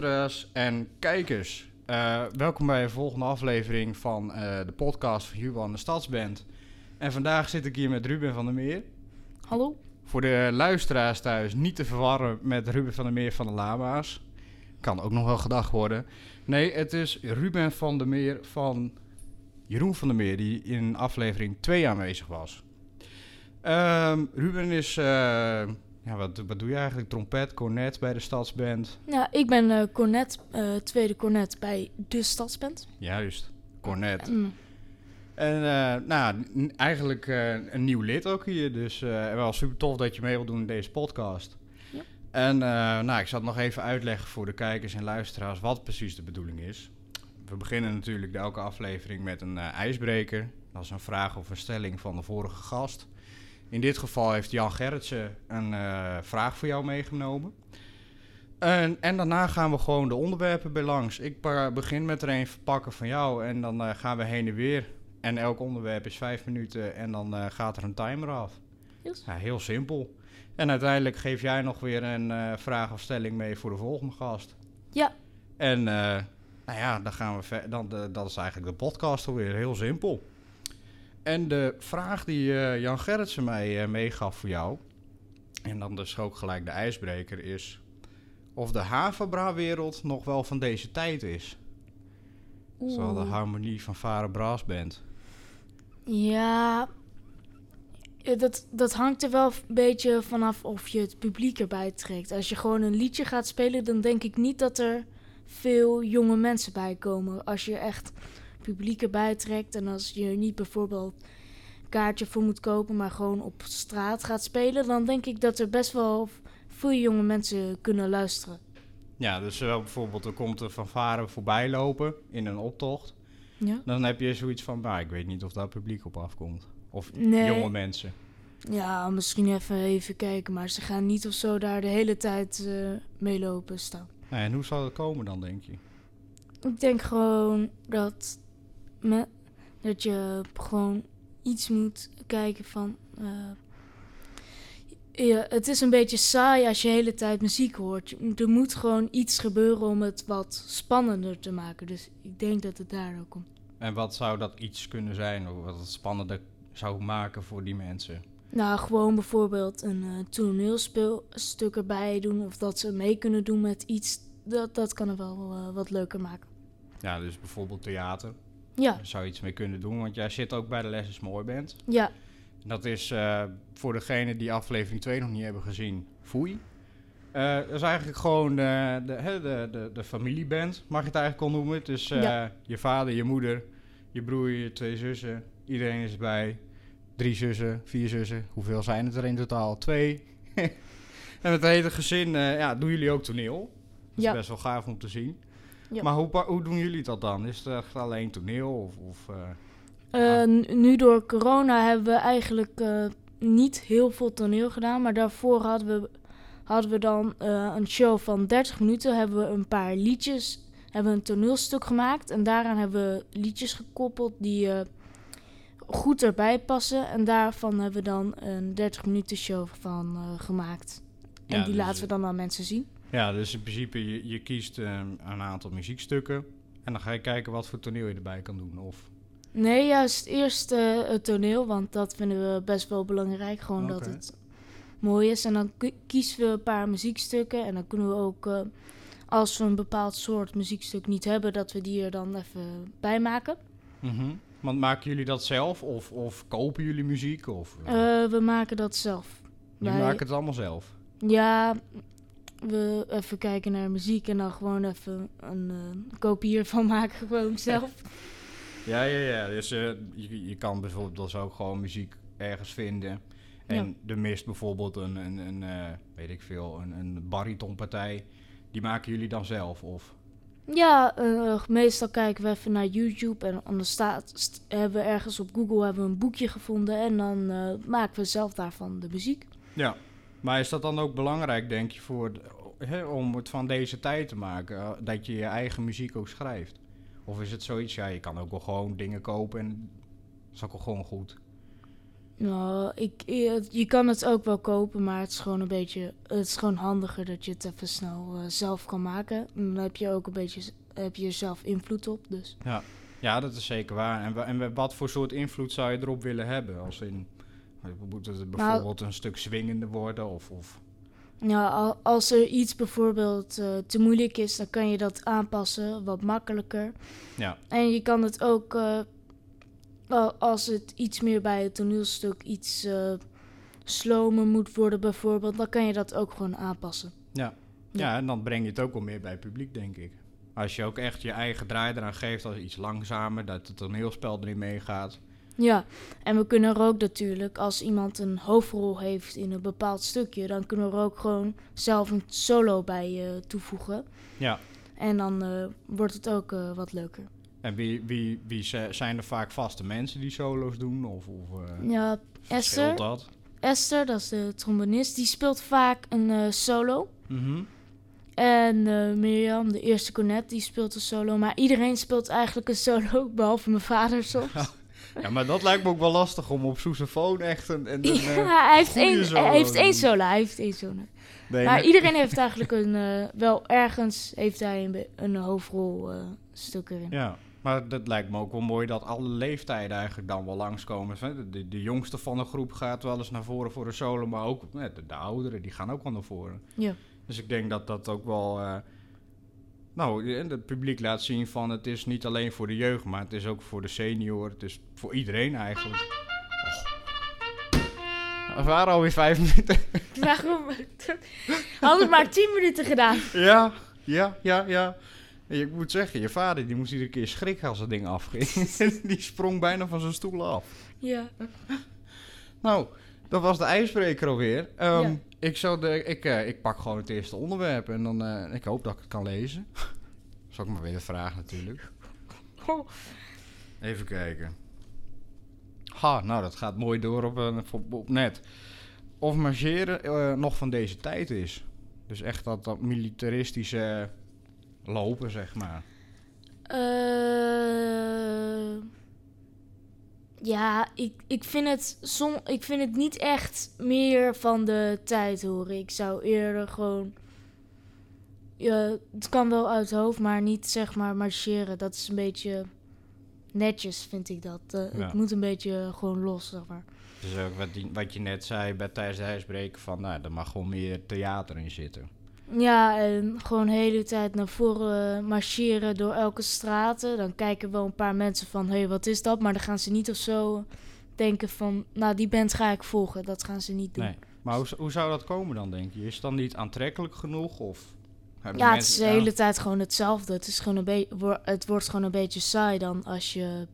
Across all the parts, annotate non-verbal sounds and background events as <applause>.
luisteraars en kijkers. Eh, welkom bij de volgende aflevering van eh, de podcast van Hugo de Stadsband. En vandaag zit ik hier met Ruben van der Meer. Hallo? Voor de luisteraars thuis niet te verwarren met Ruben van der Meer van de Lama's. Kan ook nog wel gedacht worden. Nee, het is Ruben van der Meer van Jeroen van der Meer, die in aflevering 2 aanwezig was. Ehm, Ruben is, eh, ja, wat, wat doe je eigenlijk? Trompet, cornet bij de Stadsband. Ja, ik ben eh cornet, eh, tweede cornet bij de Stadsband. Juist, cornet. Mm. En eh, nou, eigenlijk een nieuw lid ook hier. Dus wel super tof dat je mee wilt doen in deze podcast. Ja. En nou, ik zal het nog even uitleggen voor de kijkers en luisteraars wat precies de bedoeling is. We beginnen natuurlijk elke aflevering met een ijsbreker. Dat is een vraag of een stelling van de vorige gast. In dit geval heeft Jan Gerritsen een eh, vraag voor jou meegenomen. En, en daarna gaan we gewoon de onderwerpen bij langs. Ik begin met er een verpakken van jou en dan eh, gaan we heen en weer. En elk onderwerp is vijf minuten en dan eh, gaat er een timer af. Yes. Ja, heel simpel. En uiteindelijk geef jij nog weer een vraag of stelling mee voor de volgende gast. Ja. En nou ja, dan gaan we ver- dan, dat is eigenlijk de podcast alweer. Heel simpel. En de vraag die eh, Jan Gerritsen mij eh, meegaf voor jou, en dan dus ook gelijk de ijsbreker, is of de Havabra-wereld nog wel van deze tijd is. Zoals de Oeh. harmonie van Varen Brass Band. Ja, dat, dat hangt er wel een beetje vanaf of je het publiek erbij trekt. Als je gewoon een liedje gaat spelen, dan denk ik niet dat er veel jonge mensen bij komen. Als je echt publiek erbij trekt en als je niet bijvoorbeeld een kaartje voor moet kopen, maar gewoon op straat gaat spelen, dan denk ik dat er best wel veel jonge mensen kunnen luisteren. Ja, dus wel bijvoorbeeld er komt een fanfare voorbij lopen in een optocht. Ja? Dan heb je zoiets van, nou, ik weet niet of daar publiek op afkomt. Of Nee. jonge mensen. Ja, misschien even, even kijken, maar ze gaan niet of zo daar de hele tijd eh meelopen staan. Nou, en hoe zal dat komen dan, denk je? Ik denk gewoon dat, me, dat je gewoon iets moet kijken van. eh, ja, het is een beetje saai als je de hele tijd muziek hoort. Er moet gewoon iets gebeuren om het wat spannender te maken. Dus ik denk dat het daardoor komt. En wat zou dat iets kunnen zijn? Of wat het spannender zou maken voor die mensen? Nou, gewoon bijvoorbeeld een eh toneelstuk erbij doen. Of dat ze mee kunnen doen met iets. Dat, dat kan het wel eh, wat leuker maken. Ja, dus bijvoorbeeld theater. Ja, Daar zou je iets mee kunnen doen, want jij zit ook bij de Les is Mooi Band. ja, Dat is eh, voor degenen die aflevering 2 nog niet hebben gezien, Foei. Eh, dat is eigenlijk gewoon de, de, de, de, de familieband, mag je het eigenlijk al noemen. Dus eh, Ja. je vader, je moeder, je broer, je twee zussen. Iedereen is erbij. Drie zussen, vier zussen. Hoeveel zijn het er in totaal? Twee. <laughs> en met het hele gezin eh, ja, doen jullie ook toneel. Dat Ja. is best wel gaaf om te zien. Ja. Maar hoe, hoe doen jullie dat dan? Is het echt alleen toneel? Of, of, eh, Eh, n- nu door corona hebben we eigenlijk eh, niet heel veel toneel gedaan. Maar daarvoor hadden we, hadden we dan een show van 30 minuten. Hebben we een paar liedjes, hebben we een toneelstuk gemaakt. En daaraan hebben we liedjes gekoppeld die goed erbij passen. En daarvan hebben we dan een 30 minuten show van gemaakt. En Ja, die dus, laten we dan aan mensen zien. Ja, dus in principe je, je kiest ehm, een aantal muziekstukken en dan ga je kijken wat voor toneel je erbij kan doen. Of, Nee, juist eerst eh, het toneel, want dat vinden we best wel belangrijk. Gewoon dat het mooi is. En dan ki- kiezen we een paar muziekstukken. En dan kunnen we ook, eh, als we een bepaald soort muziekstuk niet hebben, dat we die er dan even bij maken. Mhm. Want maken jullie dat zelf of, of kopen jullie muziek? Of, eh, we maken dat zelf. wij- maakt het allemaal zelf. Ja, we even kijken naar muziek en dan gewoon even een eh, kopie ervan <laughs> maken, gewoon zelf. Ja, ja, ja. Dus eh, je, je kan bijvoorbeeld dus ook gewoon muziek ergens vinden. En er mist bijvoorbeeld een, een, een eh, weet ik veel, een, een baritonpartij. Die maken jullie dan zelf? Of? Ja, meestal kijken we even naar YouTube en dan staat, st- hebben we ergens op Google hebben we een boekje gevonden en dan maken we zelf daarvan de muziek. Ja. Maar is dat dan ook belangrijk, denk je, voor om het van deze tijd te maken? eh, dat je je eigen muziek ook schrijft? Of is het zoiets, ja, je kan ook wel gewoon dingen kopen en dat is ook wel gewoon goed. Nou, ik, je, je kan het ook wel kopen, maar het is gewoon een beetje. Het is gewoon handiger dat je het even snel eh, zelf kan maken. Dan heb je ook een beetje. Heb je zelf invloed op. Dus. Ja, dat is zeker waar. En, en wa- wat voor soort invloed zou je erop willen hebben? Als in, moet het bijvoorbeeld een stuk zwingender worden? Of, of Ja, al- als er iets bijvoorbeeld eh, te moeilijk is, dan kan je dat aanpassen, wat makkelijker. ja, En je kan het ook, eh, al- als het iets meer bij het toneelstuk iets eh slomer moet worden bijvoorbeeld, dan kan je dat ook gewoon aanpassen. ja. Ja. ja, en dan breng je het ook wel meer bij het publiek, denk ik. Als je ook echt je eigen draai eraan geeft, als iets langzamer, dat het toneelspel erin meegaat. Ja, en we kunnen er ook natuurlijk, als iemand een hoofdrol heeft in een bepaald stukje, dan kunnen we er ook gewoon zelf een solo bij eh, toevoegen. Ja. En dan eh, wordt het ook eh, wat leuker. En wie, wie, wie zi- zijn er vaak vaste mensen die solo's doen? Of, of Ja, Esther, dat? Esther, dat is de trombonist, die speelt vaak een solo. Mhm. En eh, Mirjam, de eerste cornet, die speelt een solo. Maar iedereen speelt eigenlijk een solo, <laughs> behalve mijn vader soms. <laughs> Ja, maar dat lijkt me ook wel lastig om op sousaphone echt een... een, een, Ja, hij heeft, één, solo hij heeft één solo, hij heeft één solo. nee, Maar nee. iedereen heeft <laughs> eigenlijk een, eh, wel ergens heeft hij een, een hoofdrol eh, stuk erin. Ja, maar dat lijkt me ook wel mooi dat alle leeftijden eigenlijk dan wel langskomen. De, de, de jongste van de groep gaat wel eens naar voren voor een solo, maar ook eh, de, de ouderen, die gaan ook wel naar voren. Ja. Dus ik denk dat dat ook wel... nou, eh, het publiek laat zien van het is niet alleen voor de jeugd, maar het is ook voor de senior. Het is voor iedereen eigenlijk. Och. We waren alweer vijf minuten. <laughs> Waarom? Had ik maar 10 minuten gedaan. Ja, ja, ja, ja. En Ik moet zeggen, je vader die moest iedere keer schrikken als het ding afging. <laughs> die sprong bijna van zijn stoel af. Ja. Nou, dat was de ijsbreker alweer. Ehm, Ja. ik, zou de, ik, eh, ik pak gewoon het eerste onderwerp en dan eh, ik hoop dat ik het kan lezen. <laughs> Zal ik maar weer vragen natuurlijk. Oh, <laughs> Even kijken. Ha, nou dat gaat mooi door op, eh, op, net. Of marcheren nog van deze tijd is. Dus echt dat, dat militaristische lopen, zeg maar. Eh, ja, ik, ik, vind het som, ik vind het niet echt meer van de tijd horen. Ik zou eerder gewoon... Ja, het kan wel uit het hoofd, maar niet zeg maar marcheren. Dat is een beetje netjes, vind ik dat. Eh, Ja. Het moet een beetje gewoon los, zeg maar. Dus ook wat, die- wat je net zei bij tijdens de ijsbreken van, nou, er mag gewoon meer theater in zitten. Ja, en gewoon de hele tijd naar voren marcheren door elke straten. Dan kijken wel een paar mensen van, hé, hey, wat is dat? Maar dan gaan ze niet of zo denken van, nou, die band ga ik volgen. Dat gaan ze niet doen. Nee. Maar hoe, hoe zou dat komen dan, denk je? Is het dan niet aantrekkelijk genoeg? Of Ja, het is de hele tijd gewoon hetzelfde. Het, is gewoon een beetje, het wordt gewoon een beetje saai dan als je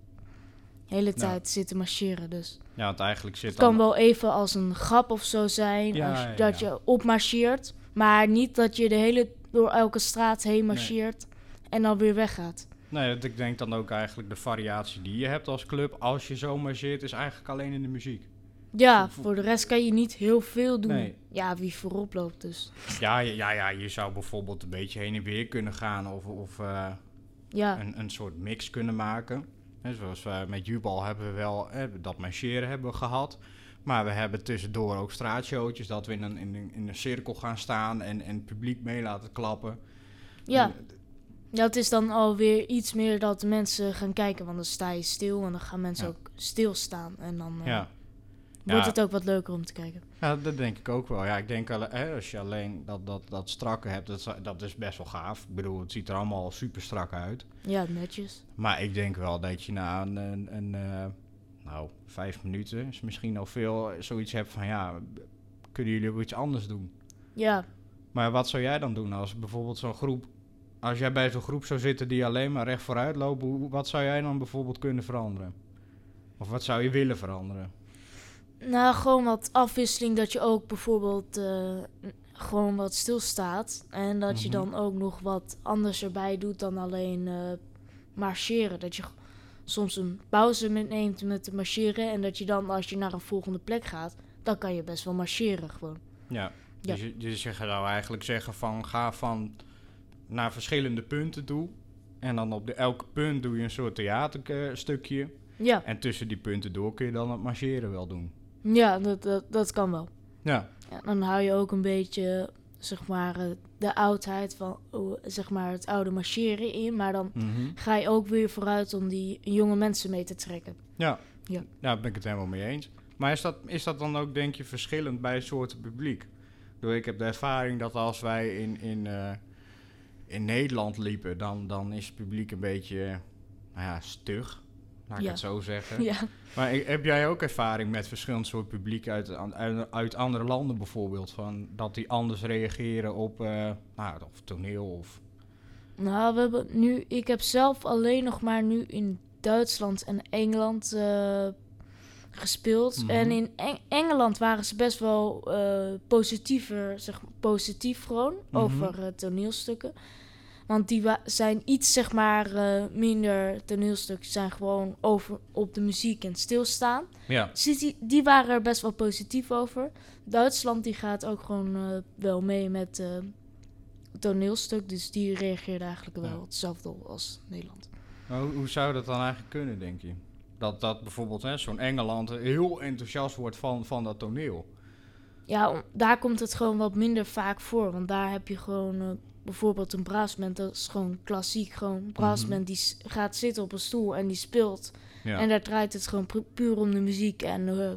de hele tijd zit te marcheren. Dus Ja, want eigenlijk zit het kan wel even als een grap of zo zijn, Ja, als, ja, dat ja. je opmarcheert. Maar niet dat je de hele door elke straat heen marcheert en dan weer weggaat. Nee, dat- ik denk dan ook eigenlijk de variatie die je hebt als club, als je zo marcheert, is eigenlijk alleen in de muziek. Ja, Vo- vo- voor de rest kan je niet heel veel doen. Nee. Ja, wie voorop loopt dus. Ja, ja, ja, je zou bijvoorbeeld een beetje heen en weer kunnen gaan of, of eh, Ja, een, een soort mix kunnen maken. Hè, zoals we met Jubal hebben we wel eh, dat marcheren hebben gehad. Maar we hebben tussendoor ook straatshowtjes, dat we in een, in een, in een cirkel gaan staan en, en het publiek mee laten klappen. ja. ja, het is dan alweer iets meer dat mensen gaan kijken. Want dan sta je stil en dan gaan mensen Ja. ook stilstaan. En dan eh, Ja. wordt Ja. het ook wat leuker om te kijken. Ja, dat denk ik ook wel. Ja, ik denk hè, als je alleen dat, dat, dat strakke hebt, dat, is- dat is best wel gaaf. Ik bedoel, het ziet er allemaal super strak uit. Ja, netjes. Maar ik denk wel dat je na een, een, een, eh, nou, vijf minuten is misschien al veel zoiets hebt van, ja, kunnen jullie ook iets anders doen? Ja, Maar wat zou jij dan doen als bijvoorbeeld zo'n groep, als jij bij zo'n groep zou zitten die alleen maar recht vooruit hoe- wat zou jij dan bijvoorbeeld kunnen veranderen? Of wat zou je willen veranderen? nou gewoon wat afwisseling. Dat je ook bijvoorbeeld eh, gewoon wat stilstaat. En dat je Mhm. dan ook nog wat anders erbij doet dan alleen eh, marcheren. Dat je soms een pauze neemt met te marcheren. En dat je dan als je naar een volgende plek gaat, dan kan je best wel marcheren gewoon. Ja, Ja. Dus, je, dus je zou eigenlijk zeggen van, ga van naar verschillende punten toe. En dan op de, elke punt doe je een soort theaterstukje. Ja, En tussen die punten door kun je dan het marcheren wel doen. Ja, dat, dat, dat kan wel. Ja, Ja, dan hou je ook een beetje, zeg maar, eh, de oudheid van, oh, zeg maar, het oude marcheren in. Maar dan mhm. ga je ook weer vooruit om die jonge mensen mee te trekken. ja. Ja. ja, daar ben ik het helemaal mee eens. Maar is dat, is dat dan ook, denk je, verschillend bij soorten publiek? Ik heb de ervaring dat als wij in, in, eh, in Nederland liepen, dan, dan is het publiek een beetje, eh, nou ja, stug. Laat ik Ja. het zo zeggen. Ja, Maar heb jij ook ervaring met verschillend soort publiek uit, uit, uit andere landen bijvoorbeeld? Van dat die anders reageren op eh, nou, of toneel of... nou, we hebben nu, ik heb zelf alleen nog maar nu in Duitsland en Engeland eh, gespeeld. Mhm. En in Eng- Engeland waren ze best wel eh, positiever, zeg maar, positief gewoon, Mhm. over toneelstukken. Want die zijn iets, zeg maar, eh, minder toneelstukken zijn gewoon over op de muziek en stilstaan. Ja. Dus die, die waren er best wel positief over. Duitsland die gaat ook gewoon eh, wel mee met eh, het toneelstuk. Dus die reageerde eigenlijk wel Ja. hetzelfde als Nederland. Maar hoe, hoe zou dat dan eigenlijk kunnen, denk je? Dat, dat bijvoorbeeld hè, zo'n Engeland heel enthousiast wordt van, van dat toneel. Ja, daar komt het gewoon wat minder vaak voor. Want daar heb je gewoon bijvoorbeeld een brassband. Dat is gewoon klassiek. Gewoon een brassband die gaat zitten op een stoel en die speelt. Ja. En daar draait het gewoon pu- puur om de muziek. En eh,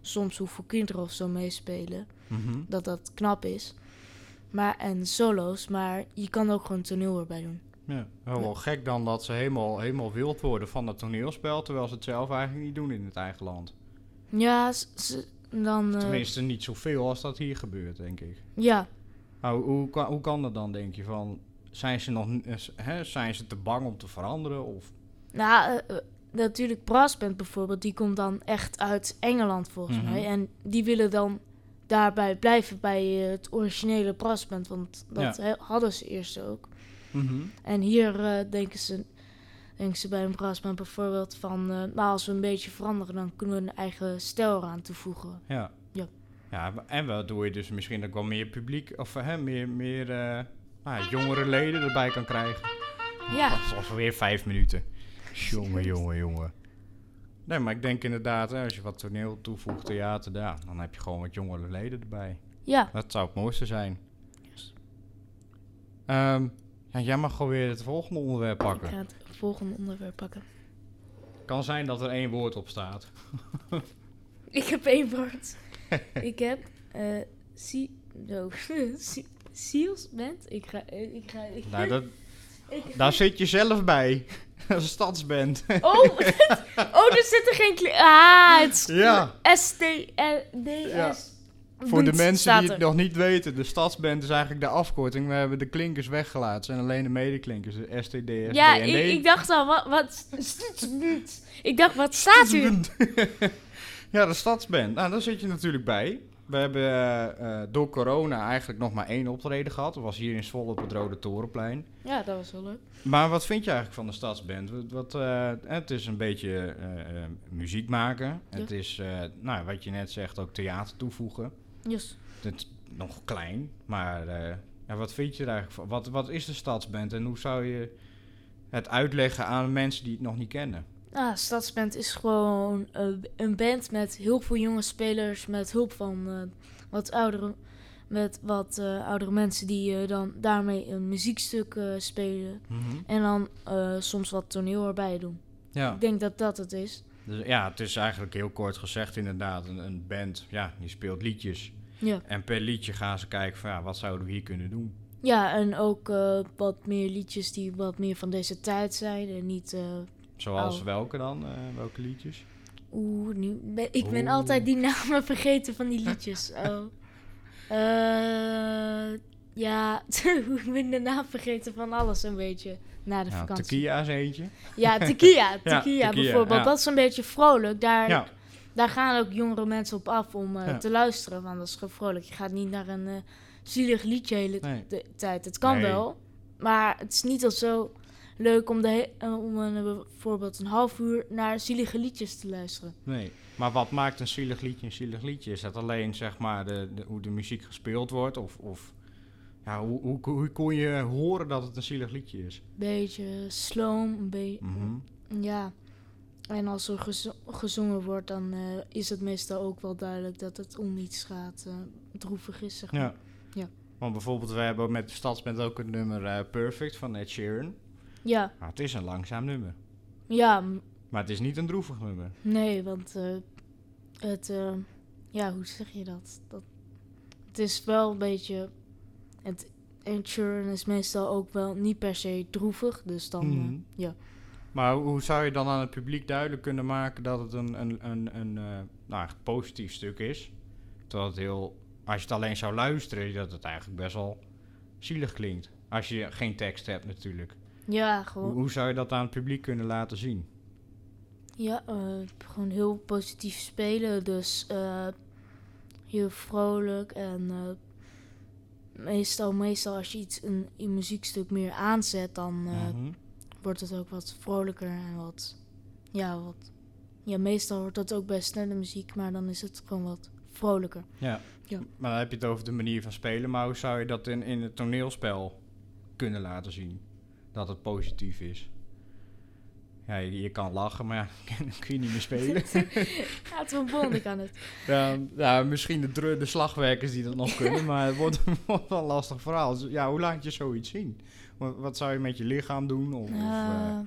soms hoeveel kinderen of zo meespelen. Mhm. Dat dat knap is. Maar, en solo's. Maar je kan ook gewoon toneel erbij doen. Ja. Wel, gek dan dat ze helemaal, helemaal wild worden van dat toneelspel, terwijl ze het zelf eigenlijk niet doen in het eigen land. Ja, s- dan... eh, Tenminste, niet zoveel als dat hier gebeurt, denk ik. ja, Maar hoe, kan, hoe kan dat dan, denk je? Van, zijn, ze nog, eh, hè, zijn ze te bang om te veranderen? Of? nou, eh, eh, natuurlijk Brassband bijvoorbeeld, die komt dan echt uit Engeland volgens Mhm. mij. En die willen dan daarbij blijven bij het originele Brassband, want dat Ja. hadden ze eerst ook. Mhm. En hier denken, ze, denken ze bij een Brassband bijvoorbeeld van, eh, nou als we een beetje veranderen, dan kunnen we een eigen stijl eraan toevoegen. Ja. Ja. En waardoor je dus misschien ook wel meer publiek, of hè, meer, meer nou, jongere leden erbij kan krijgen. Ja, Dat was alweer vijf minuten. Jongen, jongen, jongen. Nee, maar ik denk inderdaad, hè, als je wat toneel toevoegt, theater, ja, dan heb je gewoon wat jongere leden erbij. ja. Dat zou het mooiste zijn. Ehm, ja, jij mag gewoon weer het volgende onderwerp Ik pakken. ga het volgende onderwerp pakken. Kan zijn dat er één woord op staat. <laughs> Ik heb één woord. <laughs> ik heb eh si no, <laughs> si Seals band. Ik ga eh, ik ga ik, Nou, dat, <laughs> ik- daar zit je zelf bij. Een stadsband. Oh, oh, er zit er geen Ah, het is Ja. S T L D Ja. Voor de mensen die het nog niet weten, de stadsband is eigenlijk de afkorting. We hebben de klinkers weggelaten. Het zijn alleen de medeklinkers, de STD, SD Ja, ik, dacht al, wat, wat ik dacht, wat staat hier? Ja, de stadsband. Nou, daar zit je natuurlijk bij. We hebben eh, eh, door corona eigenlijk nog maar één optreden gehad. Dat was hier in Zwolle op het Rode Torenplein. Ja, dat was wel leuk. Maar wat vind je eigenlijk van de stadsband? Wat, wat, eh, het is een beetje muziek maken. Het is, nou, wat je net zegt, ook theater toevoegen. Yes. Het is nog klein, maar ja, wat vind je er eigenlijk van? Wat, wat is de stadsband en hoe zou je het uitleggen aan mensen die het nog niet kennen? Ah, Stadsband is gewoon eh, een band met heel veel jonge spelers, met hulp van eh, wat oudere, met wat eh, oudere mensen die dan daarmee een muziekstuk spelen. En dan soms wat toneel erbij doen. Ja. Ik denk dat dat het is. Dus, ja, het is eigenlijk heel kort gezegd inderdaad. Een, een band, ja, die speelt liedjes. Ja, En per liedje gaan ze kijken van, ja, wat zouden we hier kunnen doen? ja en ook wat meer liedjes die wat meer van deze tijd zijn. En niet, Zoals Oh. welke dan? Eh, welke liedjes? oeh, nu ben, ik ben altijd die namen <laughs> vergeten van die liedjes. <laughs> Oh. Eh, ja, <laughs> ik ben de naam vergeten van alles een beetje na de Ja, vakantie. Tequila is eentje. Ja, Tequila, Tequila bijvoorbeeld. ja. Dat is een beetje vrolijk. Daar, Ja, daar gaan ook jongere mensen op af om eh, te luisteren. Want dat is gewoon vrolijk. Je gaat niet naar een zielig liedje de hele Nee. de tijd. Het kan Nee. wel, maar het is niet al zo leuk om, de eh, om een, eh, bijvoorbeeld een half uur naar zielige liedjes te luisteren. nee. Maar wat maakt een zielig liedje een zielig liedje? Is dat alleen, zeg maar, de, de, hoe de muziek gespeeld wordt? Of, of ja, hoe, hoe, hoe kon je horen dat het een zielig liedje is? Beetje sloom, een beetje, Mhm. ja. En als er gezo- gezongen wordt, dan eh, is het meestal ook wel duidelijk dat het om iets gaat, eh, droevig is, zeg maar. Ja. Ja. Want bijvoorbeeld, we hebben met de Stadsband ook het nummer Perfect van Ed Sheeran. Ja, Nou, het is een langzaam nummer. ja, Maar het is niet een droevig nummer. nee, want eh, het, eh, ja, hoe zeg je dat? dat? Het is wel een beetje, het Sheeran is meestal ook wel niet per se droevig, dus dan, eh, Mhm. ja. Maar hoe- zou je dan aan het publiek duidelijk kunnen maken dat het een, een, een, een nou, echt positief stuk is? Terwijl het heel, als je het alleen zou luisteren, dat het eigenlijk best wel zielig klinkt. Als je geen tekst hebt natuurlijk. Ja, Hoe, gewoon, hoe zou je dat aan het publiek kunnen laten zien? ja, eh, gewoon heel positief spelen, dus eh, heel vrolijk en eh, meestal, meestal als je iets, een, een muziekstuk meer aanzet, dan Mhm. wordt het ook wat vrolijker en wat, ja, wat, ja, meestal wordt dat ook bij snelle muziek, maar dan is het gewoon wat vrolijker. Ja. Ja. Maar dan heb je het over de manier van spelen. Maar hoe zou je dat in, in het toneelspel kunnen laten zien? Dat het positief is. Ja, je, je kan lachen, maar ja, <laughs> dan kun je niet meer spelen. <laughs> Ja, trombone kan het. ja, ja, misschien de, de slagwerkers die dat nog kunnen, maar het wordt, <laughs> wordt wel een lastig verhaal. Dus ja, hoe laat je zoiets zien? Wat, wat zou je met je lichaam doen? Of, eh,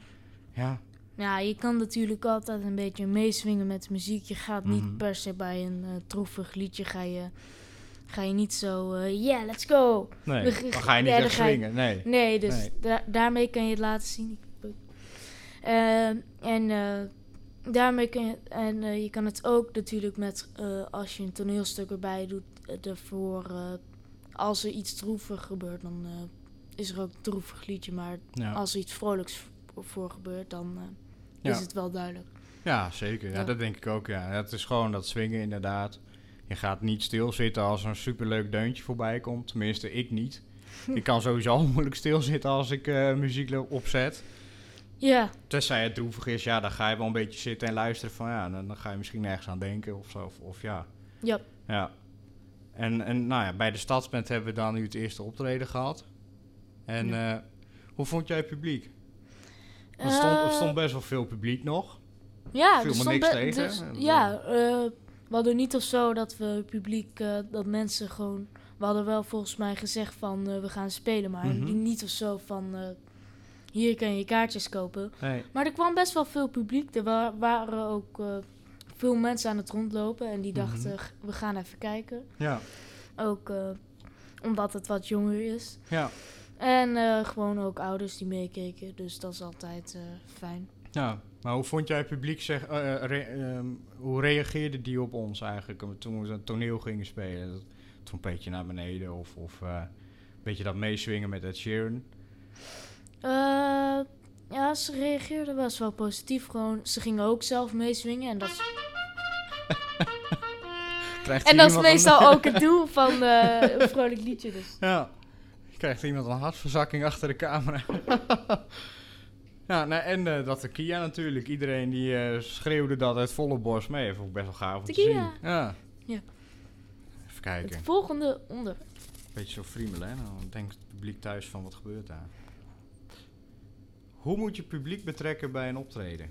ja. ja, je kan natuurlijk altijd een beetje meeswingen met muziek. Je gaat niet Mhm. per se bij een eh, droevig liedje, ga je, ga je niet zo, eh yeah, let's go. Nee, Dan dan ga je niet ja, echt je-. Nee. Nee, dus Nee. da- daarmee kan je het laten zien. Ehm, en eh, daarmee kun je, en eh, je kan het ook natuurlijk met, als je een toneelstuk erbij doet, ervoor, als er iets droevig gebeurt, dan is er ook een droevig liedje. Maar Ja. als er iets vrolijks voor gebeurt, dan Ja. is het wel duidelijk. Ja, zeker. Ja, Ja. dat denk ik ook. Ja. Het is gewoon dat swingen inderdaad. Je gaat niet stilzitten als er een superleuk deuntje voorbij komt. Tenminste, ik niet. <laughs> ik kan sowieso al moeilijk stilzitten als ik eh, muziek opzet. Ja, Tenzij het droevig is, ja, dan ga je wel een beetje zitten en luisteren van ja, dan, dan ga je misschien nergens aan denken of zo. Of, of ja. ja. ja. En, en nou ja, bij de Stadsband hebben we dan nu het eerste optreden gehad. En eh, hoe vond jij het publiek? Er stond, er Eh, stond best wel veel publiek nog. Ja, Viel er me niks tegen. dus- ja, eh, we hadden niet of zo dat we publiek, eh, dat mensen gewoon... We hadden wel volgens mij gezegd van eh, we gaan spelen, maar Mhm. niet of zo van eh, hier kan je kaartjes kopen. Maar er kwam best wel veel publiek. Er wa- waren ook veel mensen aan het rondlopen en die Mhm. dachten "G- we gaan even kijken. Ja. Ook omdat het wat jonger is. Ja. En gewoon ook ouders die meekeken, dus dat is altijd fijn. Ja, maar hoe vond jij het publiek zeg, eh, eh, re- ehm, hoe reageerde die op ons eigenlijk toen we een toneel gingen spelen? Dat trompetje naar beneden of, of eh, een beetje dat meeswingen met Ed Sheeran? Eh, ja, ze reageerden best wel positief. Gewoon, ze gingen ook zelf meeswingen. En dat <laughs> is, en dat is een- meestal ook het <laughs> doel van eh, een vrolijk liedje. Dus. Ja, krijgt iemand een hartverzakking achter de camera. <laughs> ja, nou, en eh, dat de Kia natuurlijk. Iedereen die eh, schreeuwde dat uit volle borst mee. Vond ik best wel gaaf om te zien. Ja. Ja. Even kijken. Het volgende onder. Beetje zo friemelen, hè? Dan denkt het publiek thuis van wat gebeurt daar. Hoe moet je publiek betrekken bij een optreden?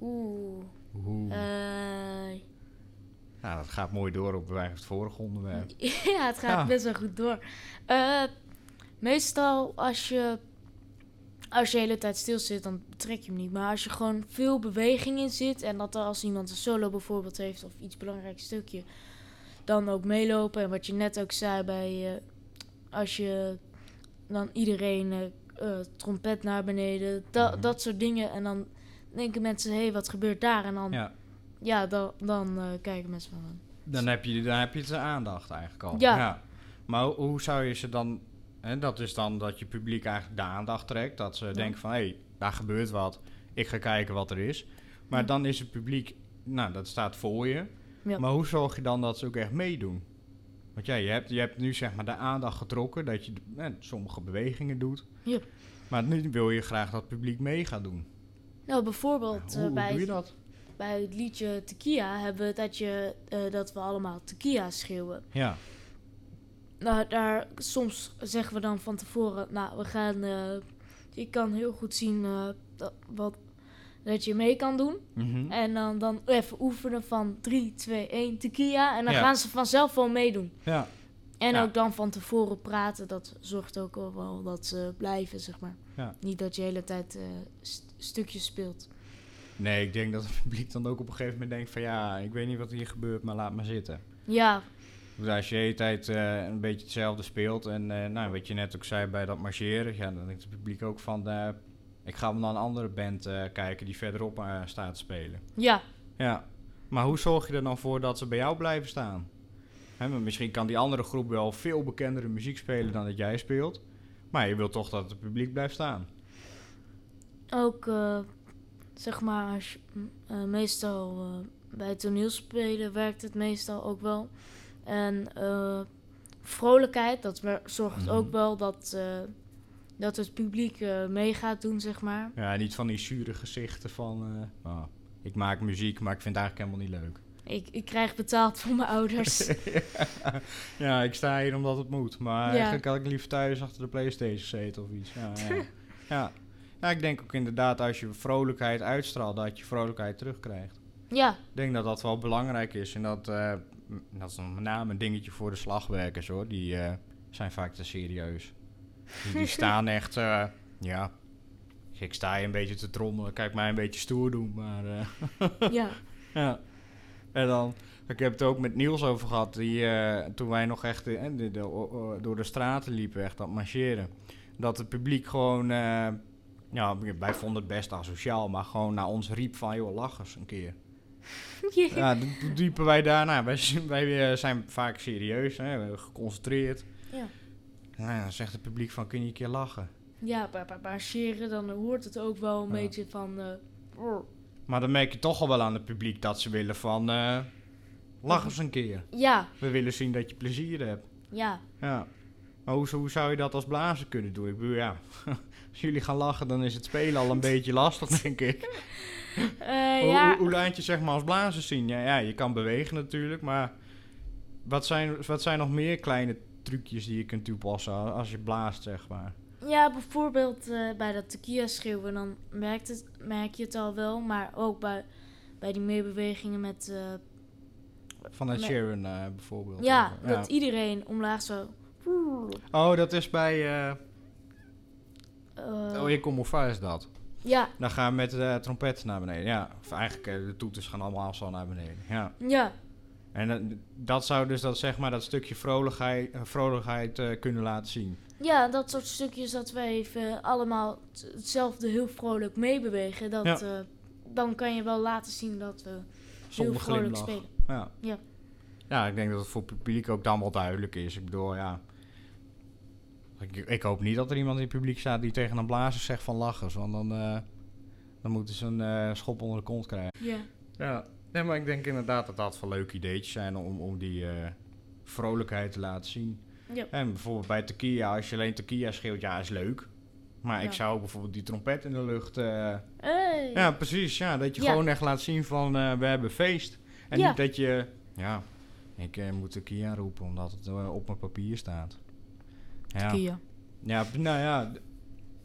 Oeh. Hoe? Eh, nou, dat gaat mooi door op het vorige onderwerp. <laughs> ja, het gaat Ja. best wel goed door. Eh, meestal als je, als je de hele tijd stil zit, dan betrek je hem niet. Maar als je gewoon veel beweging in zit en dat er als iemand een solo bijvoorbeeld heeft of iets belangrijk stukje, dan ook meelopen. En wat je net ook zei bij, eh, als je dan iedereen eh, eh, trompet naar beneden, da- Mhm. dat soort dingen. En dan denken mensen, hé, hey, wat gebeurt daar? En dan, ja, Ja, dan, dan kijken mensen van... dan heb je, dan heb je de aandacht eigenlijk al. Ja. Maar hoe zou je ze dan... Hè, dat is dan dat je publiek eigenlijk de aandacht trekt. Dat ze denken van, hé, hey, daar gebeurt wat. Ik ga kijken wat er is. Maar Ja. dan is het publiek... Nou, dat staat voor je. Ja. Maar hoe zorg je dan dat ze ook echt meedoen? Want ja, je hebt, je hebt nu zeg maar de aandacht getrokken dat je eh, sommige bewegingen doet. Ja. Maar nu wil je graag dat het publiek mee gaat doen. Nou, bijvoorbeeld eh, hoe bij, doe je dat? bij het liedje Tequila hebben we dat, je, eh, dat we allemaal Tequila schreeuwen. Ja, Nou, daar, soms zeggen we dan van tevoren, nou, we gaan... eh, je kan heel goed zien eh, dat, wat, dat je mee kan doen. Mhm. En dan, dan even oefenen van 3, 2, 1, tequila. En dan Ja. gaan ze vanzelf wel meedoen. Ja. En Ja. ook dan van tevoren praten, dat zorgt ook al wel dat ze blijven, zeg maar. Ja. Niet dat je de hele tijd eh, st- stukjes speelt. Nee, ik denk dat het publiek dan ook op een gegeven moment denkt van ja, ik weet niet wat hier gebeurt, maar laat maar zitten. Ja, als je de hele tijd eh, een beetje hetzelfde speelt en eh, nou, wat je net ook zei bij dat marcheren, ja, dan denkt het publiek ook van eh, ik ga naar een andere band kijken die verderop staat te spelen. ja, Ja, maar hoe zorg je er dan voor dat ze bij jou blijven staan? Hè, maar misschien kan die andere groep wel veel bekendere muziek spelen dan dat jij speelt, maar je wilt toch dat het publiek blijft staan. ook zeg maar, als je, m, eh, meestal bij toneelspelen werkt het meestal ook wel. En eh, vrolijkheid, dat zorgt Mhm. ook wel dat, eh, dat het publiek eh, mee gaat doen, zeg maar. Ja, niet van die zure gezichten van oh, ik maak muziek, maar ik vind het eigenlijk helemaal niet leuk. Ik, ik krijg betaald van mijn ouders. <laughs> ja, ik sta hier omdat het moet. Maar Ja. eigenlijk had ik liever thuis achter de Playstation zitten of iets. Ja, ja. <laughs> ja. ja, ik denk ook inderdaad als je vrolijkheid uitstraalt, dat je vrolijkheid terugkrijgt. ja, Ik denk dat dat wel belangrijk is. En dat, dat is dan met name een dingetje voor de slagwerkers hoor. Die eh, zijn vaak te serieus. Die, die <laughs> staan echt, eh, ja... Ik sta hier een beetje te trommelen. Kijk mij een beetje stoer doen, maar... eh, <laughs> ja, ja. En dan, ik heb het ook met Niels over gehad, die, toen wij nog echt de, de- door de straten liepen, echt aan het marcheren. Dat het publiek gewoon, ja, wij vonden het best asociaal, maar gewoon naar ons riep van, joh, lach eens een keer. <laughs> Ja, toen liepen wij daar, nou, wij, zijn- wij eh, zijn vaak serieus, hè, geconcentreerd. ja. Nou, dan zegt het publiek van, kun je een keer lachen? Ja, bij, dan hoort het ook wel een Ja. beetje van... eh. Maar dan merk je toch al wel aan het publiek dat ze willen van, eh, lach eens een keer. ja, We willen zien dat je plezier hebt. ja, Ja. Maar hoe, hoe zou je dat als blazer kunnen doen? Ik bedoel, ja, <laughs> als jullie gaan lachen, dan is het spelen al een <laughs> beetje lastig, denk ik. <laughs> Eh, Hoe, ja. hoe, laat je zeg maar als blazer zien? Ja, ja, je kan bewegen natuurlijk, maar wat zijn, wat zijn nog meer kleine trucjes die je kunt toepassen als je blaast, zeg maar? Ja, bijvoorbeeld eh, bij dat tequila schreeuwen, dan merkt het, merk je het al wel. Maar ook bij, bij die meebewegingen met... eh, Van. Sheeran eh, bijvoorbeeld. ja, dat iedereen omlaag zo... Oh, dat is bij... oh, Comorfa is dat. Ja, Dan gaan we met de trompet naar beneden. Ja, of eigenlijk eh, de toeters gaan allemaal zo naar beneden. Ja. ja, En dat- zou dus dat, zeg maar, dat stukje vrolijkheid, eh, vrolijkheid eh, kunnen laten zien. ja, dat soort stukjes dat wij even allemaal hetzelfde heel vrolijk meebewegen. Dat, Ja. eh, dan kan je wel laten zien dat we heel vrolijk glimlach. spelen. Ja. Ja. ja, ik denk dat het voor het publiek ook dan wel duidelijk is. Ik bedoel, ja... Ik, ik hoop niet dat er iemand in het publiek staat die tegen een blazer zegt van lachers. Want dan, eh, dan moeten ze een eh, schop onder de kont krijgen. Ja, Ja, nee, maar ik denk inderdaad dat dat wel leuke ideetjes zijn om, om die eh, vrolijkheid te laten zien. ja, En bijvoorbeeld bij tequila, als je alleen tequila schreeuwt, ja, is leuk. Maar ik zou ook bijvoorbeeld die trompet in de lucht... eh, Hey. Ja, precies. Ja, dat je Ja. gewoon echt laat zien van eh, we hebben feest. En Ja. niet dat je, ja, ik moet de Kia roepen omdat het op mijn papier staat. Ja, ja nou ja,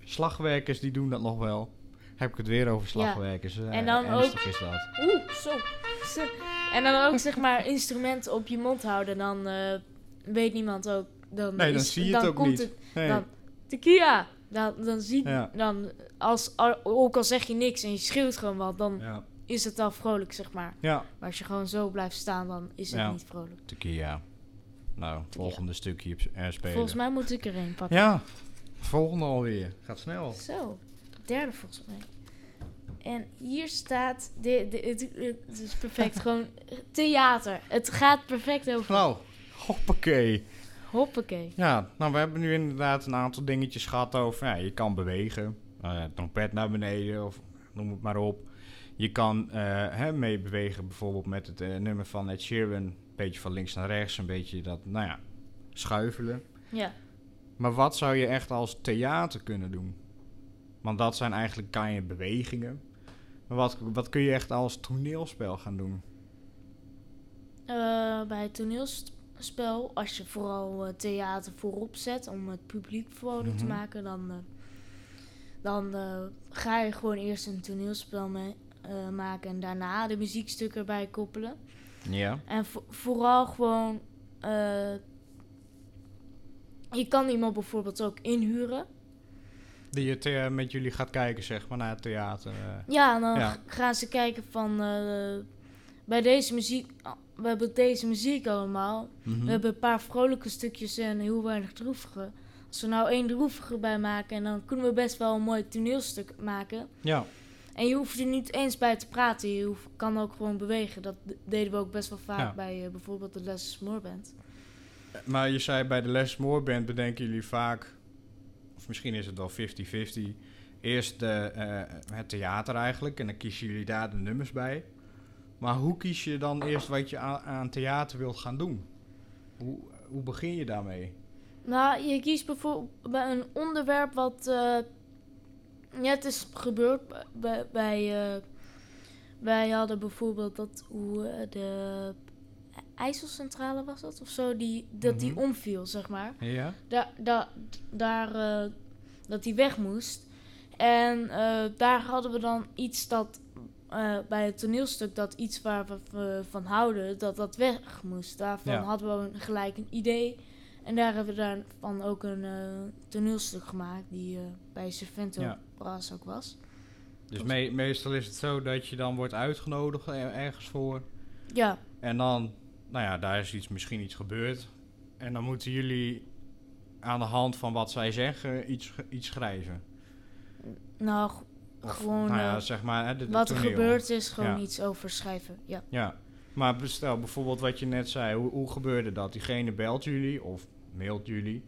slagwerkers die doen dat nog wel. Heb ik het weer over slagwerkers. eh, En dan ernstig is dat. Oeh, zo. <laughs> En dan ook zeg maar instrumenten op je mond houden, dan eh, weet niemand ook. Dan Nee, dan is- zie je het ook komt niet. Het, Nee. dan, tequila. Dan, dan zie Ja. dan als al- ook al zeg je niks en je schreeuwt gewoon wat, dan Ja, is het al vrolijk, zeg maar. ja, Maar als je gewoon zo blijft staan, dan is het Ja. niet vrolijk. tequila. Nou, volgende stukje eh, spelen. Volgens mij moet ik er een pakken. Ja, volgende alweer. Gaat snel. Zo, derde volgens mij. En hier staat, het is perfect, <laughs> gewoon theater. Het gaat perfect over. Nou, hoppakee. Hoppakee. Ja, nou we hebben nu inderdaad een aantal dingetjes gehad over, ja, je kan bewegen, eh, trompet naar beneden of noem het maar op. Je kan eh hè, meebewegen bijvoorbeeld met het eh, nummer van Ed Sheeran, beetje van links naar rechts, een beetje dat, nou ja, schuifelen. Ja. Maar wat zou je echt als theater kunnen doen? Want dat zijn eigenlijk kan je bewegingen. Maar wat, wat kun je echt als toneelspel gaan doen? Eh, bij het toneelspel, als je vooral eh, theater voorop zet om het publiek vrolijk te Mhm. maken, dan, eh, dan ga je gewoon eerst een toneelspel mee, maken en daarna de muziekstukken erbij koppelen. Ja. En vo- vooral gewoon. eh, je kan iemand bijvoorbeeld ook inhuren. Die het eh, met jullie gaat kijken, zeg maar, naar het theater. eh. Ja, dan Ja. gaan ze kijken van. eh, bij deze muziek. ah, We hebben deze muziek allemaal. Mhm. We hebben een paar vrolijke stukjes en heel weinig droevige. Als we nou één droevige bij maken, en dan kunnen we best wel een mooi toneelstuk maken. Ja. En je hoeft er niet eens bij te praten. Je hoeft, kan ook gewoon bewegen. Dat deden we ook best wel vaak Ja. bij eh, bijvoorbeeld de Les is More Band. Maar je zei bij de Les More Band bedenken jullie vaak, of misschien is het wel 50-50, eerst de, eh, het theater eigenlijk en dan kiezen jullie daar de nummers bij. Maar hoe kies je dan eerst wat je aan, aan theater wilt gaan doen? Hoe, hoe begin je daarmee? Nou, je kiest bijvoorbeeld bij een onderwerp wat eh, net is gebeurd. Bij, bij, eh, wij hadden bijvoorbeeld dat hoe eh, de IJsselcentrale was dat of zo, die, dat die Mhm. omviel, zeg maar. Ja? Daar, daar, daar eh, dat die weg moest. En daar hadden we dan iets dat bij het toneelstuk, dat iets waar we van houden, dat dat weg moest. Daarvan Ja. hadden we gelijk een idee. En daar hebben we daarvan ook een toneelstuk gemaakt, die bij Servento Ja. Ook was. Dus me- meestal is het zo dat je dan wordt uitgenodigd er- ergens voor. Ja, En dan, nou ja, daar is iets, misschien iets gebeurd. En dan moeten jullie aan de hand van wat zij zeggen iets, iets schrijven. nou, Of, gewoon nou ja, eh, zeg maar, hè, de, de wat er gebeurd is, gewoon Ja. iets over schrijven. Ja. Ja, maar bestel bijvoorbeeld wat je net zei. Hoe, hoe gebeurde dat? Diegene belt jullie of mailt jullie.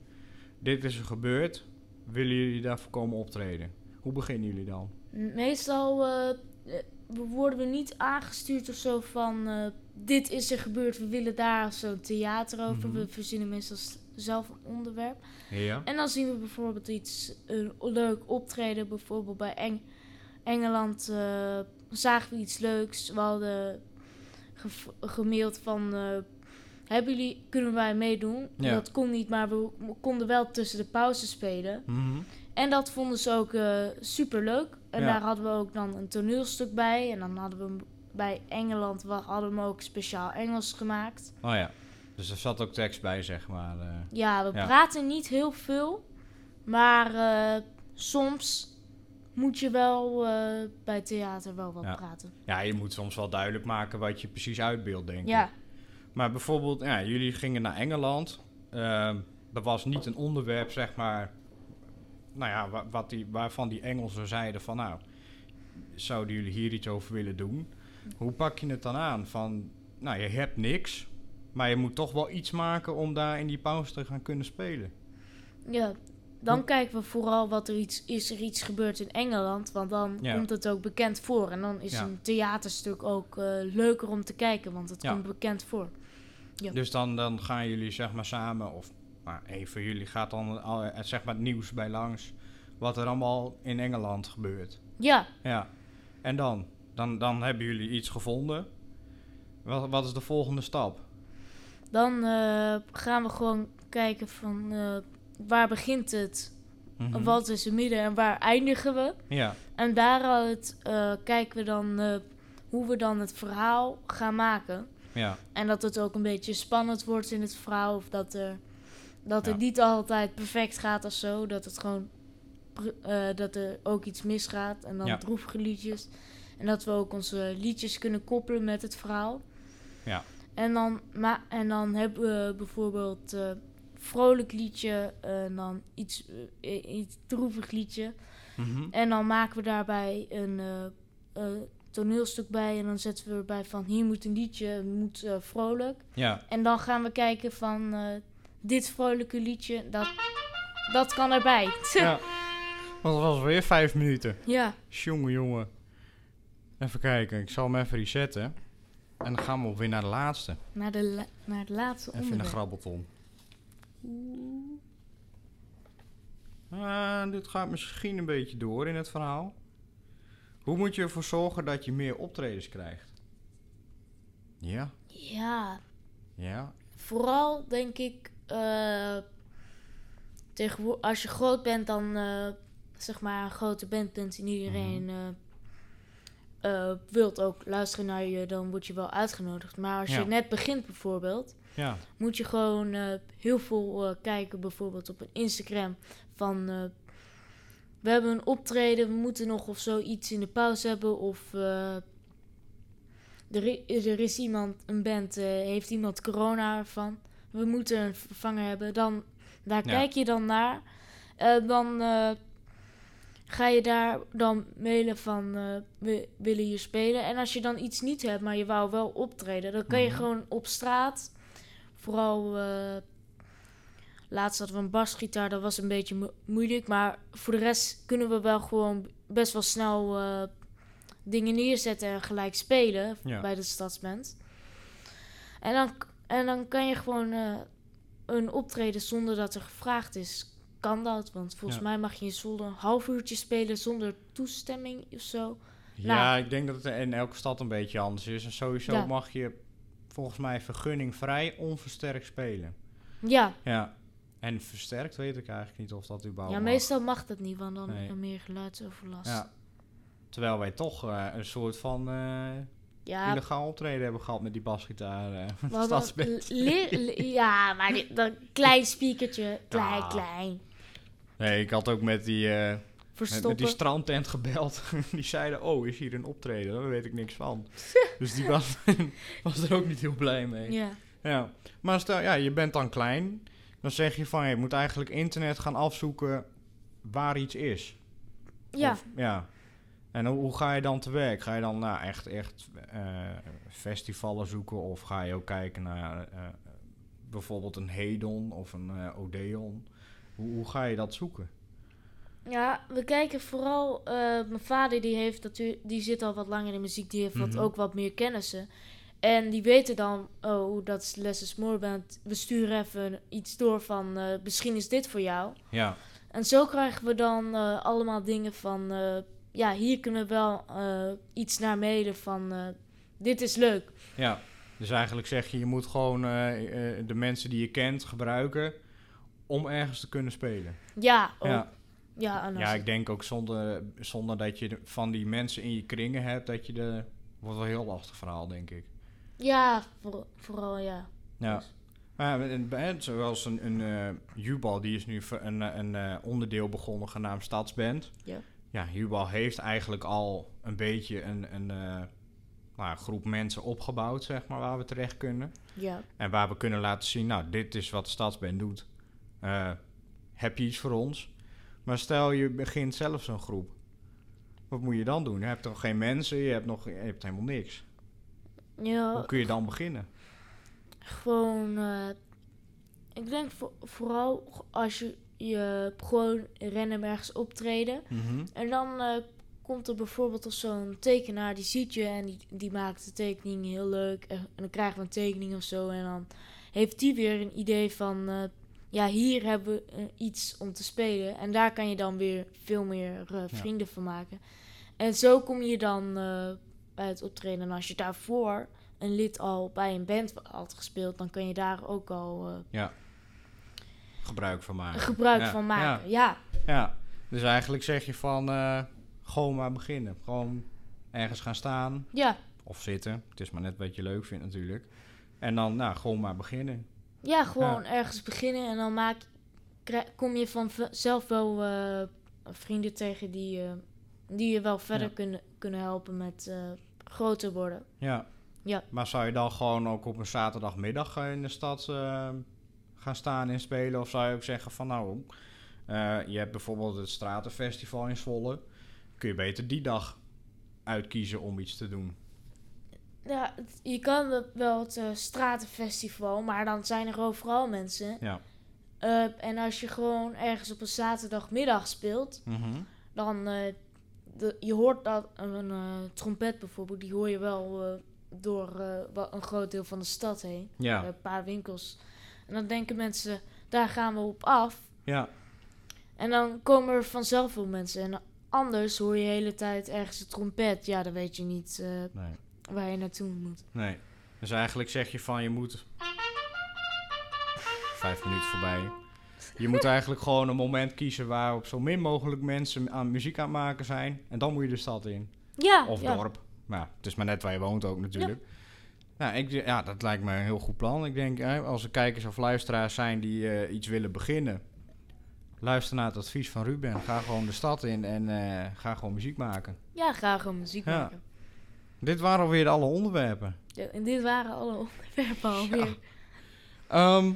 Dit is er gebeurd. Willen jullie daarvoor komen optreden? Hoe beginnen jullie dan? Meestal eh, eh, worden we niet aangestuurd of zo van eh, dit is er gebeurd, we willen daar zo'n theater over. Mhm. We verzinnen meestal zelf een onderwerp. Ja. En dan zien we bijvoorbeeld iets, een leuk optreden, bijvoorbeeld bij Eng Engeland zagen we iets leuks. We hadden gev- gemaild van, hebben jullie, kunnen wij meedoen? Ja. Dat kon niet, maar we konden wel tussen de pauze spelen. Mhm. En dat vonden ze ook super leuk. En Ja. daar hadden we ook dan een toneelstuk bij. En dan hadden we bij Engeland hadden we ook speciaal Engels gemaakt. Oh ja. Dus er zat ook tekst bij, zeg maar. eh. Ja, we Ja. praten niet heel veel. Maar eh, soms moet je wel eh, bij theater wel wat Ja. praten. Ja, je moet soms wel duidelijk maken wat je precies uitbeeldt, denk ik. Ja, Maar bijvoorbeeld, ja, jullie gingen naar Engeland. Ehm dat was niet een onderwerp, zeg maar. Nou ja, wa- wat die, waarvan die Engelsen zeiden van, nou, zouden jullie hier iets over willen doen? Hoe pak je het dan aan? Van, nou, je hebt niks, maar je moet toch wel iets maken om daar in die pauze te gaan kunnen spelen. ja. Dan kijken we vooral wat er iets is er iets gebeurd in Engeland. Want dan Ja. komt het ook bekend voor. En dan is Ja. een theaterstuk ook eh, leuker om te kijken. Want het Ja. komt bekend voor. Ja. Dus dan, dan gaan jullie zeg maar samen, of maar een van jullie gaat dan al, eh, zeg maar het nieuws bij langs, wat er allemaal in Engeland gebeurt. Ja, Ja, en dan? Dan, dan hebben jullie iets gevonden. Wat, wat is de volgende stap? Dan eh, gaan we gewoon kijken van eh, waar begint het, Mhm. wat is het midden en waar eindigen we. Ja, En daaruit eh, kijken we dan eh, hoe we dan het verhaal gaan maken. ja, En dat het ook een beetje spannend wordt in het verhaal. Of dat, er, dat het niet altijd perfect gaat of zo. Dat het gewoon eh, dat er ook iets misgaat. En dan Ja. droevige liedjes. En dat we ook onze liedjes kunnen koppelen met het verhaal. Ja. En dan, ma en dan hebben we bijvoorbeeld eh vrolijk liedje. En dan iets, eh, iets droevig liedje. Mhm. En dan maken we daarbij een toneelstuk bij. En dan zetten we erbij van hier moet een liedje, moet vrolijk. ja, En dan gaan we kijken van dit vrolijke liedje, dat, dat kan erbij. ja. <laughs> Want het was weer vijf minuten. ja. Jongen, jongen. Even kijken, ik zal hem even resetten. En dan gaan we weer naar de laatste. Naar, de la- naar het laatste Even in de onderwerp. grabbelton. Ah, dit gaat misschien een beetje door in het verhaal. Hoe moet je ervoor zorgen dat je meer optredens krijgt? Ja, Ja, ja, vooral denk ik, eh, tegenwo- als je groot bent, dan eh, zeg maar een grote band bent en iedereen eh, eh, wilt ook luisteren naar je, dan word je wel uitgenodigd. Maar als Ja. je net begint bijvoorbeeld, Ja, moet je gewoon heel veel kijken, bijvoorbeeld op een Instagram van we hebben een optreden, we moeten nog of zoiets in de pauze hebben of er, er is iemand, een band, heeft iemand corona van, we moeten een vervanger hebben, dan daar Ja. kijk je dan naar. Eh, dan eh, ga je daar dan mailen van eh, we willen hier spelen. En als je dan iets niet hebt, maar je wou wel optreden, dan kan je Mhm. gewoon op straat. Vooral laatst hadden we een basgitaar, dat was een beetje mo- moeilijk. Maar voor de rest kunnen we wel gewoon best wel snel dingen neerzetten en gelijk spelen Ja. bij de stadsband. En dan, en dan kan je gewoon eh, een optreden zonder dat er gevraagd is. Kan dat? Want volgens Ja. mij mag je in zolder een half uurtje spelen zonder toestemming of zo. ja ik denk dat het in elke stad een beetje anders is. En sowieso Ja. mag je volgens mij vergunningvrij onversterkt spelen. Ja, Ja. En versterkt weet ik eigenlijk niet of dat überhaupt ja meestal mag dat niet, want dan Nee. er meer geluidsoverlast. Ja. Terwijl wij toch eh, een soort van eh Ja, illegaal optreden hebben gehad met die basgitaar. <laughs> li- ja, maar dat klein speakertje, klein, klein. Nee, ik had ook met die, eh, met, die strandtent gebeld. <laughs> die zeiden, oh, is hier een optreden? Daar weet ik niks van. <laughs> dus die was, was er ook niet heel blij mee. ja. Ja. Maar stel, ja, je bent dan klein. Dan zeg je van, je moet eigenlijk internet gaan afzoeken waar iets is. Ja. Of- ja. En hoe, ga je dan te werk? Ga je dan nou, echt, echt eh, festivalen zoeken? Of ga je ook kijken naar eh, bijvoorbeeld een Hedon of een eh, Odeon? Hoe, hoe ga je dat zoeken? Ja, we kijken vooral. mijn vader die heeft natuurlijk, die zit al wat langer in de muziek, die heeft wat, Mhm. ook wat meer kennissen. En die weten dan, oh, dat is Les is More Band. We sturen even iets door van, misschien is dit voor jou. Ja, En zo krijgen we dan allemaal dingen van, ja, hier kunnen we wel eh, iets naar mailen van, eh, dit is leuk. ja. Dus eigenlijk zeg je, je moet gewoon eh, de mensen die je kent gebruiken om ergens te kunnen spelen. Ja. Ja. Ja, en ik denk ook zonder, zonder dat je de- van die mensen in je kringen hebt, dat je de... Wordt wel een heel lastig verhaal, denk ik. ja voor- vooral ja. Ja. Dus- Maar een band zoals een, een Jubal, die is nu een, een onderdeel begonnen genaamd Stadsband. Ja. Ja, Jubal heeft eigenlijk al een beetje een, een eh, nou, groep mensen opgebouwd, zeg maar, waar we terecht kunnen. ja. En waar we kunnen laten zien, nou, dit is wat de Stadsband doet. Eh, heb je iets voor ons? Maar stel je begint zelf zo'n groep. Wat moet je dan doen? Je hebt toch geen mensen, je hebt, nog, je hebt helemaal niks. Ja, Hoe kun je dan beginnen? gewoon. eh, ik denk voor, vooral als je, je gewoon random ergens optreden. Mhm. En dan eh, komt er bijvoorbeeld of zo'n tekenaar die ziet je en die, die maakt de tekening heel leuk. En, dan krijgen we een tekening of zo. En dan heeft die weer een idee van. eh, ja, hier hebben we eh, iets om te spelen. En daar kan je dan weer veel meer vrienden van maken. En zo kom je dan bij het optreden. En als je daarvoor een lid al bij een band had gespeeld, dan kan je daar ook al eh, Gebruik van maken. gebruik Ja, van maken. Ja. Ja, dus eigenlijk zeg je van eh, gewoon maar beginnen. Gewoon ergens gaan staan Ja. of zitten. Het is maar net wat je leuk vindt natuurlijk. En dan nou, gewoon maar beginnen. Ja, gewoon ergens beginnen en dan maak, kom je vanzelf wel eh, vrienden tegen die, eh, die je wel verder kunnen, kunnen helpen met groter worden. Ja. Ja. Maar zou je dan gewoon ook op een zaterdagmiddag in de stad gaan staan en spelen? Of zou je ook zeggen van nou, eh, je hebt bijvoorbeeld het Stratenfestival in Zwolle. Kun je beter die dag uitkiezen om iets te doen? Ja, je kan wel- het eh, stratenfestival, maar dan zijn er overal mensen. Ja. Eh, en als je gewoon ergens op een zaterdagmiddag speelt, Mhm. dan uh, de, je hoort dat een trompet bijvoorbeeld, die hoor je wel door een groot deel van de stad heen. Ja. Een paar winkels. En dan denken mensen, daar gaan we op af. Ja. En dan komen er vanzelf veel mensen. En anders hoor je de hele tijd ergens de trompet. Ja, dan weet je niet uh, nee. waar je naartoe moet. Nee. Dus eigenlijk zeg je van je moet. Vijf minuten voorbij. Je moet eigenlijk gewoon een moment kiezen waarop zo min mogelijk mensen aan muziek aan het maken zijn. En dan moet je de stad in. Ja, Of ja. dorp. Maar ja, het is maar net waar je woont ook natuurlijk. Nou, ik, ja, dat lijkt me een heel goed plan. Ik denk, als er kijkers of luisteraars zijn die eh, iets willen beginnen... Luister naar het advies van Ruben. Ga gewoon de stad in en eh, ga gewoon muziek maken. Ja, graag een muziek Ja. maken. Dit waren alweer alle onderwerpen. Ja, en dit waren alle onderwerpen alweer. Ehm,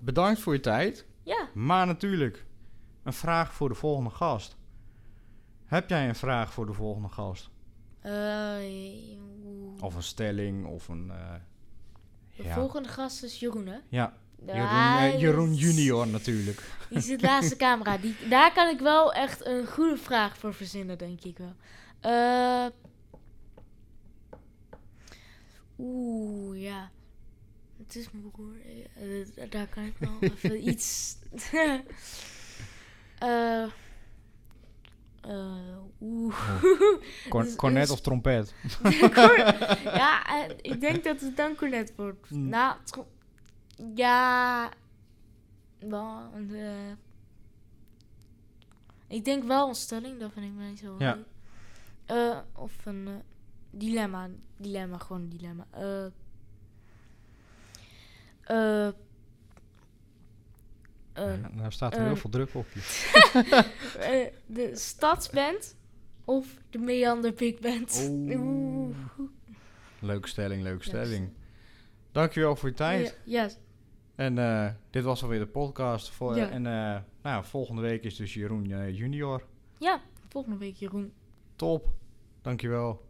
bedankt voor je tijd. Ja. Maar natuurlijk, een vraag voor de volgende gast. Heb jij een vraag voor de volgende gast? Eh. Of een stelling, of een... eh, de ja. volgende gast is Jeroen, hè? Ja, Jeroen, eh, Jeroen junior natuurlijk. <laughs> Die zit naast de camera. Die, daar kan ik wel echt een goede vraag voor verzinnen, denk ik wel. Eh, Oeh, ja. Het is mijn broer. Daar kan ik wel <laughs> even iets... <laughs> Eh, Oeh. <laughs> Cor- Dus- cornet dus- of trompet? <laughs> <laughs> ja, eh, ik denk dat het dan cornet wordt. Mm. Nou, ja. Eh, ik denk wel een stelling, dat vind ik niet zo Ja. of een dilemma. Dilemma, gewoon een dilemma. Eh, Ja, nou staat er eh, heel veel druk op je. <laughs> eh, de stadsband of de Meander Big Band. Oeh. Leuke stelling, leuke stelling. Dankjewel voor je tijd. Ja, ja, En eh, dit was alweer de podcast. Voor, Ja. En eh, nou, volgende week is dus Jeroen eh, junior. ja, volgende week Jeroen. Top. Dankjewel.